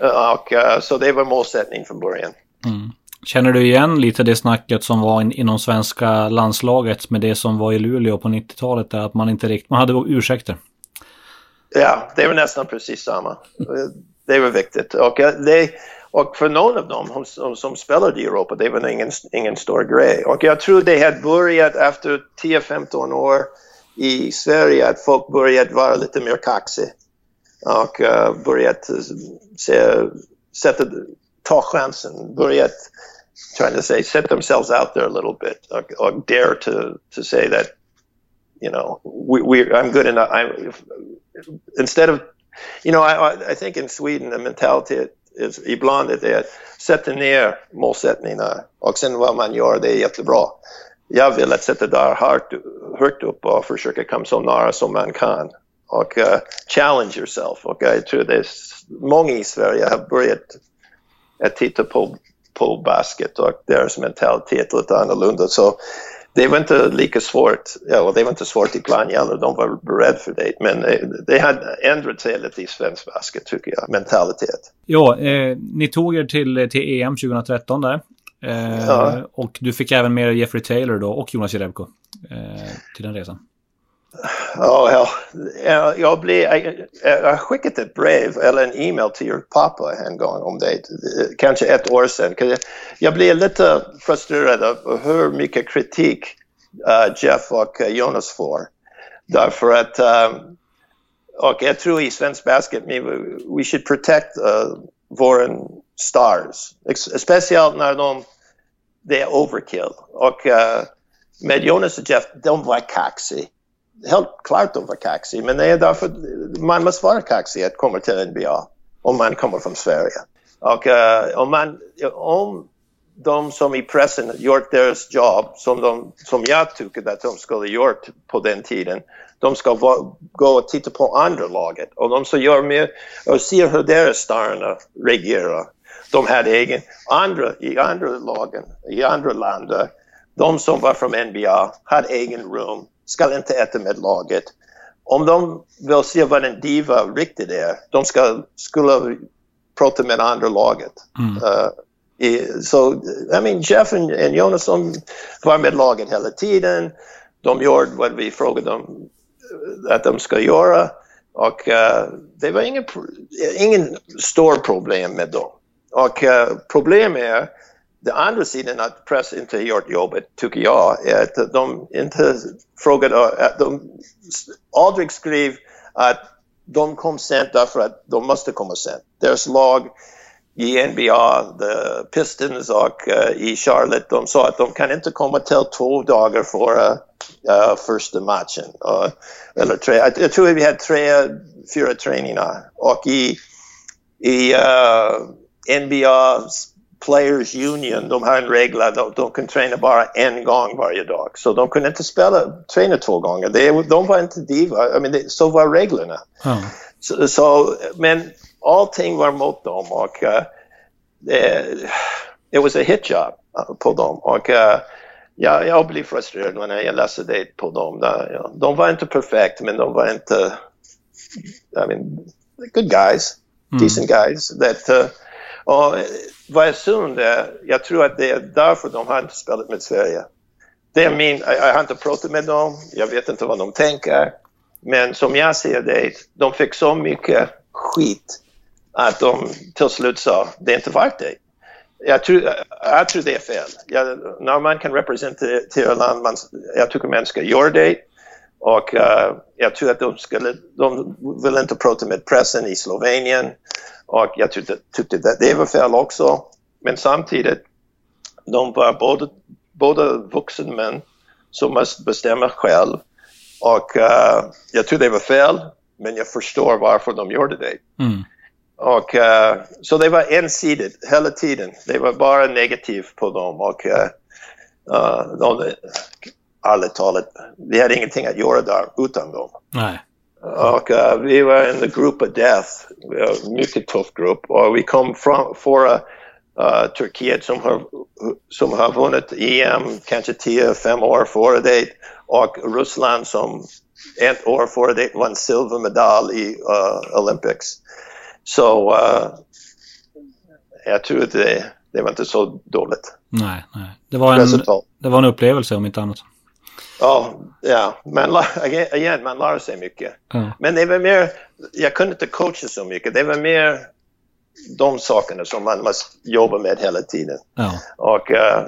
Uh, och, uh, så det var målsättningen från början. Mm. Känner du igen lite det snacket som var in, inom svenska landslaget med det som var i Luleå på 90-talet där att man inte riktigt, man hade ursäkter? Ja, det var nästan precis samma. Eh, det var viktigt. Och, eh, det, och för någon av dem som, som spelade i Europa, det var ingen, ingen stor grej. Och jag tror det hade börjat efter 10-15 år i Sverige att folk började vara lite mer kaxig och uh, börjat se, sätta, ta chansen, börjat trying to say set themselves out there a little bit or, or dare to to say that you know we, we I'm good enough I'm instead of, you know, I, I think in Sweden the mentality is ibland är det att sätta ner målsättningarna och sen vad man gör det är jättebra. Jag vill att sätta där hårt, hårt upp och försöka komma så nära som man kan och uh, challenge yourself. Och jag tror det är många i Sverige har börjat att titta på, på basket och deras mentalitet lite annorlunda. Så det var inte lika svårt, ja, det var inte svårt i Plannja heller, de var beredda för det. Men eh, det hade ändrat sig lite i svensk basket tycker jag, mentalitet. Ja, eh, ni tog er till, till EM 2013 där. Eh, ja. Och du fick även med Jeffrey Taylor då och Jonas Jerebko eh, till den resan. Oh, well, eh, jag, blir, eh, eh, jag, jag skickat ett brev eller en e-mail till er pappa en gång om det, kanske ett år sedan. Jag blir lite frustrerad av hur mycket kritik uh, Jeff och Jonas får. Därför att, um, och jag tror i svensk basket, we should protect uh, våra stars. Speciellt när de, det är overkill. Och uh, med Jonas och Jeff, de var kaxiga helt klart de var kaxig, men det är därför man måste vara kaxig att komma till NBA om man kommer från Sverige. Och uh, om, man, om de som i pressen gjort deras jobb som, de, som jag tycker att de skulle gjort på den tiden, de ska va, gå och titta på andra laget och de som gör mer och ser hur deras stjärnor reagerar. De hade egen, andra i andra lagen, i andra länder, de som var från NBA hade egen rum ska inte äta med laget. Om de vill se vad en diva riktigt är, de ska, skulle prata med andra laget. Mm. Uh, så, I mean, Jeff och Jonas de var med laget hela tiden. De gjorde vad vi frågade dem att de ska göra. Och uh, det var ingen, ingen stor problem med dem. Och uh, problemet är den andra sidan att press inte gjort jobbet, tycker jag, är att de inte frågade, att de aldrig skrev att de kom sent därför att de måste komma sent. Deras lag i NBA, the Pistons och uh, i Charlotte, de sa att de kan inte komma till två dagar före uh, första matchen. Uh, eller tre, jag, tror vi hade tre, fyra träningar. Och i, i NBA Players Union, de har en regel att de kan träna bara en gång varje dag. Så de kunde inte spela, träna två gånger. Det, de var inte diva, I mean, det, så var reglerna. Mm. Så, så, men allting var mot dem och uh, det, it was a hit job uh, på dem. Och uh, ja, jag blev frustrerad när jag läste det på dem. De var inte perfekt, men de var inte I mean, good guys, Mm. decent guys. That, uh, och eh, vad jag synd är, jag tror att det är därför de har inte spelat med Sverige. Det är min, jag, jag har inte pratat med dem, jag vet inte vad de tänker. Men som jag ser det, de fick så mycket skit att de till slut sa, det är inte värt det. Jag tror, jag tror det är fel. Jag, när man kan representera land, man, jag tycker man ska göra det. Och uh, jag tror att de skulle, de vill inte prata med pressen i Slovenien. Och jag tyckte, tyckte att det var fel också. Men samtidigt, de var båda, båda vuxna män som måste bestämma själv. Och uh, jag tror det var fel, men jag förstår varför de gjorde det. Mm. Och, uh, så det var ensidigt hela tiden. Det var bara negativt på dem. Och, uh, de, ärligt talat, vi hade ingenting att göra där utan dem. Nej. Och uh, vi var en grupp of death, Vi var en mycket tuff grupp. Och vi kom från före uh, Turkiet som har, som har vunnit EM kanske 10-5 år före det och Ryssland som ett år före det vann silvermedalj i uh, Olympics. Så uh, jag tror att det, det var inte så dåligt Nej, nej. Det var, en, resultat. det var en upplevelse om inte annat. Ja, ja. Lär, igen, man lär sig mycket. Ja. Men det var mer, jag kunde inte coacha så mycket. Det var mer de sakerna som man måste jobba med hela tiden. Ja. Och, uh,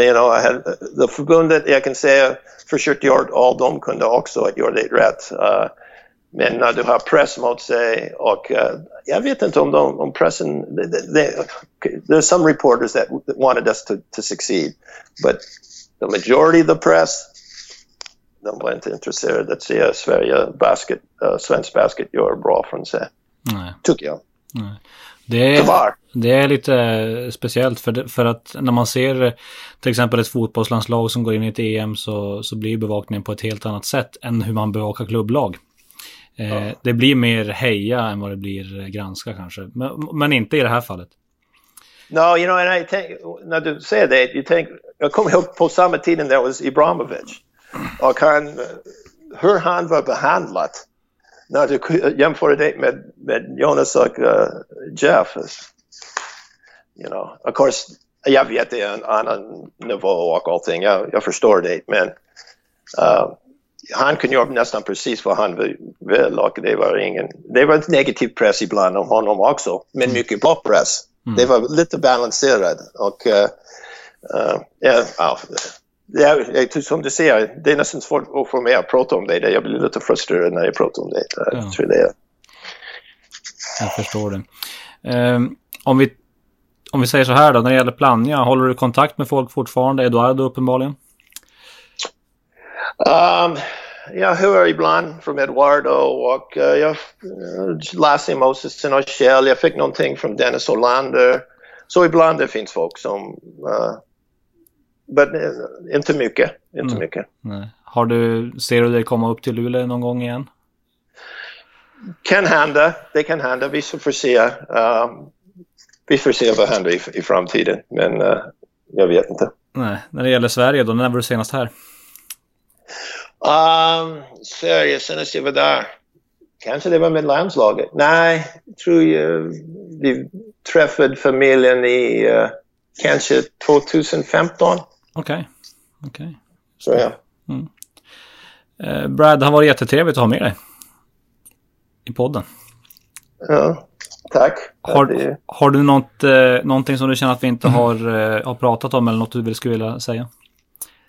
you know, the förbundet, jag kan säga, försökte göra allt de kunde också att göra det rätt. Uh, men när du har press mot sig och uh, jag vet inte om, de, om pressen, there are some reporters that wanted us to, to succeed, but the majority of the press, de var inte intresserade att se Sverige basket, uh, svensk basket göra bra från sig, Nej. tycker jag. Nej. Det är, det är lite speciellt för, det, för att när man ser till exempel ett fotbollslandslag som går in i ett EM så, så blir bevakningen på ett helt annat sätt än hur man bevakar klubblag. Eh, Det blir mer heja än vad det blir granska kanske. Men, men inte i det här fallet. No, you know, and I tänk, när du säger det, you tänk, jag kommer ihåg på samma tiden där was Ibrahimovic. Och han, hur han var behandlad när du jämför det med, med Jonas och uh, Jeff. You know, of course, jag vet det är en annan nivå och allting, jag, jag förstår det, men uh, han kunde göra nästan precis vad han vill och det var ingen, det var negativ press ibland om honom också, men mycket bra press. Mm. Det var lite balanserat och uh, ja, ja, ja, jag- som du säger, det är nästan svårt att få mig att prata om det. Jag blir lite frustrerad när jag pratar om det. Jag Ja. tror det. Jag förstår det. Eh, om, vi, om vi säger så här då, när det gäller Plannja, håller du kontakt med folk fortfarande? Eduardo uppenbarligen? Um, jag hör ibland från Eduardo och uh, jag uh, läser Moses och Kjell. Jag fick någonting från Dennis Olander. Så ibland det finns folk som... Uh, men uh, inte mycket. Inte Mm. mycket. Nej. Har du, ser du dig komma upp till Luleå någon gång igen? Kan hända. Det kan hända. Vi får se. Um, vi får se vad händer i, i framtiden. Men uh, jag vet inte. Nej. När det gäller Sverige då, när var du senast här? Um, Sverige, senast jag var där. Kanske det var med landslaget. Nej, tror jag vi träffade familjen i uh, kanske 2015. Okej. Okej. Så ja. Eh, Brad, det har varit jättetrevligt att ha med dig. I podden. ja. Tack. Har, Det- har du något, eh, någonting som du känner att vi inte har, eh, har pratat om eller något du skulle vilja säga?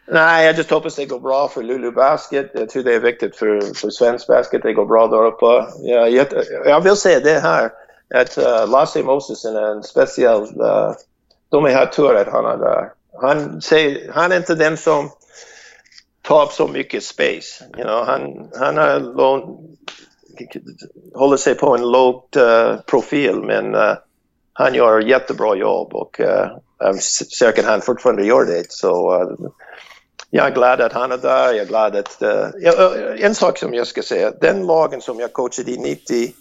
Nej, jag just hoppas det går bra för Lulu Basket. Jag tror det är viktigt för, för svensk basket. Det går bra där uppe. Ja, jag, jag vill säga det här att uh, Lasse Mosesen är en speciell... Uh, de har tur att han är där. Han, säger, han är inte den som tar upp så mycket space. You know, han, han har lån, håller sig på en låg uh, profil men uh, han gör jättebra jobb och uh, jag är säker att han fortfarande gör det. Så, uh, jag är glad att han är där. Jag är glad att... Uh, uh, en sak som jag ska säga. Den lagen som jag coachade i 90,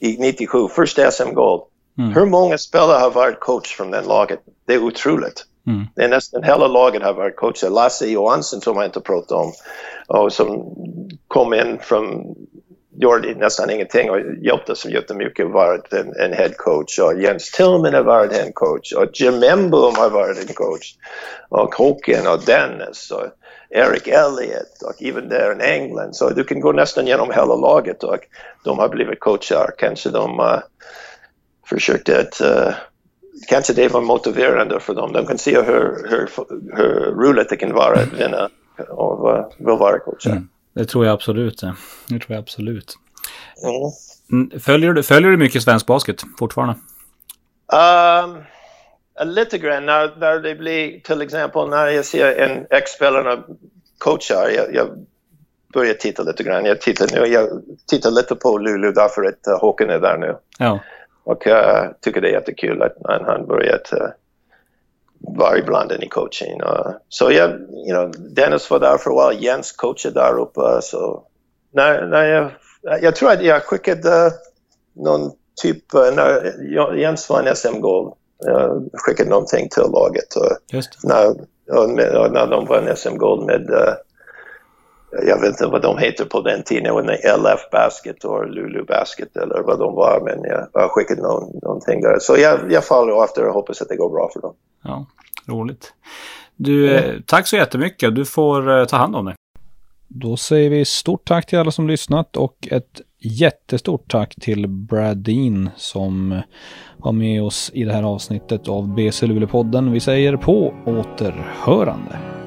i 97, första SM-guld. Mm. Hur många spelare har varit coach från den laget? Det är otroligt. Mm. Det är nästan hela laget har varit coacher. Lasse Johansson som jag inte pratat om och som kom in från gjorde nästan ingenting och hjälpte så jättemycket varit en, en head coach och Jens Tillman har varit en coach och Jim Emboom har varit en coach och Håkan och Dennis och Eric Elliott och även där i England. Så du kan gå nästan genom hela laget och de har blivit coacher. Kanske de uh, försökte att uh, kanske det var motiverande för dem. De kan se hur, hur, hur roligt det kan vara att vinna och vill vara coachar. Mm. Det tror jag absolut. Det, tror jag absolut. Mm. Följer, du, följer du mycket svensk basket fortfarande? Um, lite grann när, när det blir till exempel när jag ser en ex-spelare coachar. Jag, jag börjar titta lite grann. Jag tittar, nu, jag tittar lite på Lulu därför att Håkan är där nu. Ja. Och uh, tycker det är jättekul att han, han börjat vara ibland i coaching. Så jag, you know, Dennis var där för a while, Jens coachade där uppe. Så när, när jag, jag tror att jag skickade någon typ, uh, när Jens var en SM-guld jag skickade någonting till laget. Och Just när, och med, och när de vann SM-guld med, jag vet inte vad de heter på den tiden, LF Basket och Lulu Basket eller vad de var, men jag, jag skickade någon, någonting där. Så jag, jag följer efter och hoppas att det går bra för dem. Ja, roligt. Du, mm. tack så jättemycket. Du får uh, ta hand om dig. Då säger vi stort tack till alla som lyssnat och ett jättestort tack till Brad Dean som var med oss i det här avsnittet av BC Luleå-podden. Vi säger på återhörande.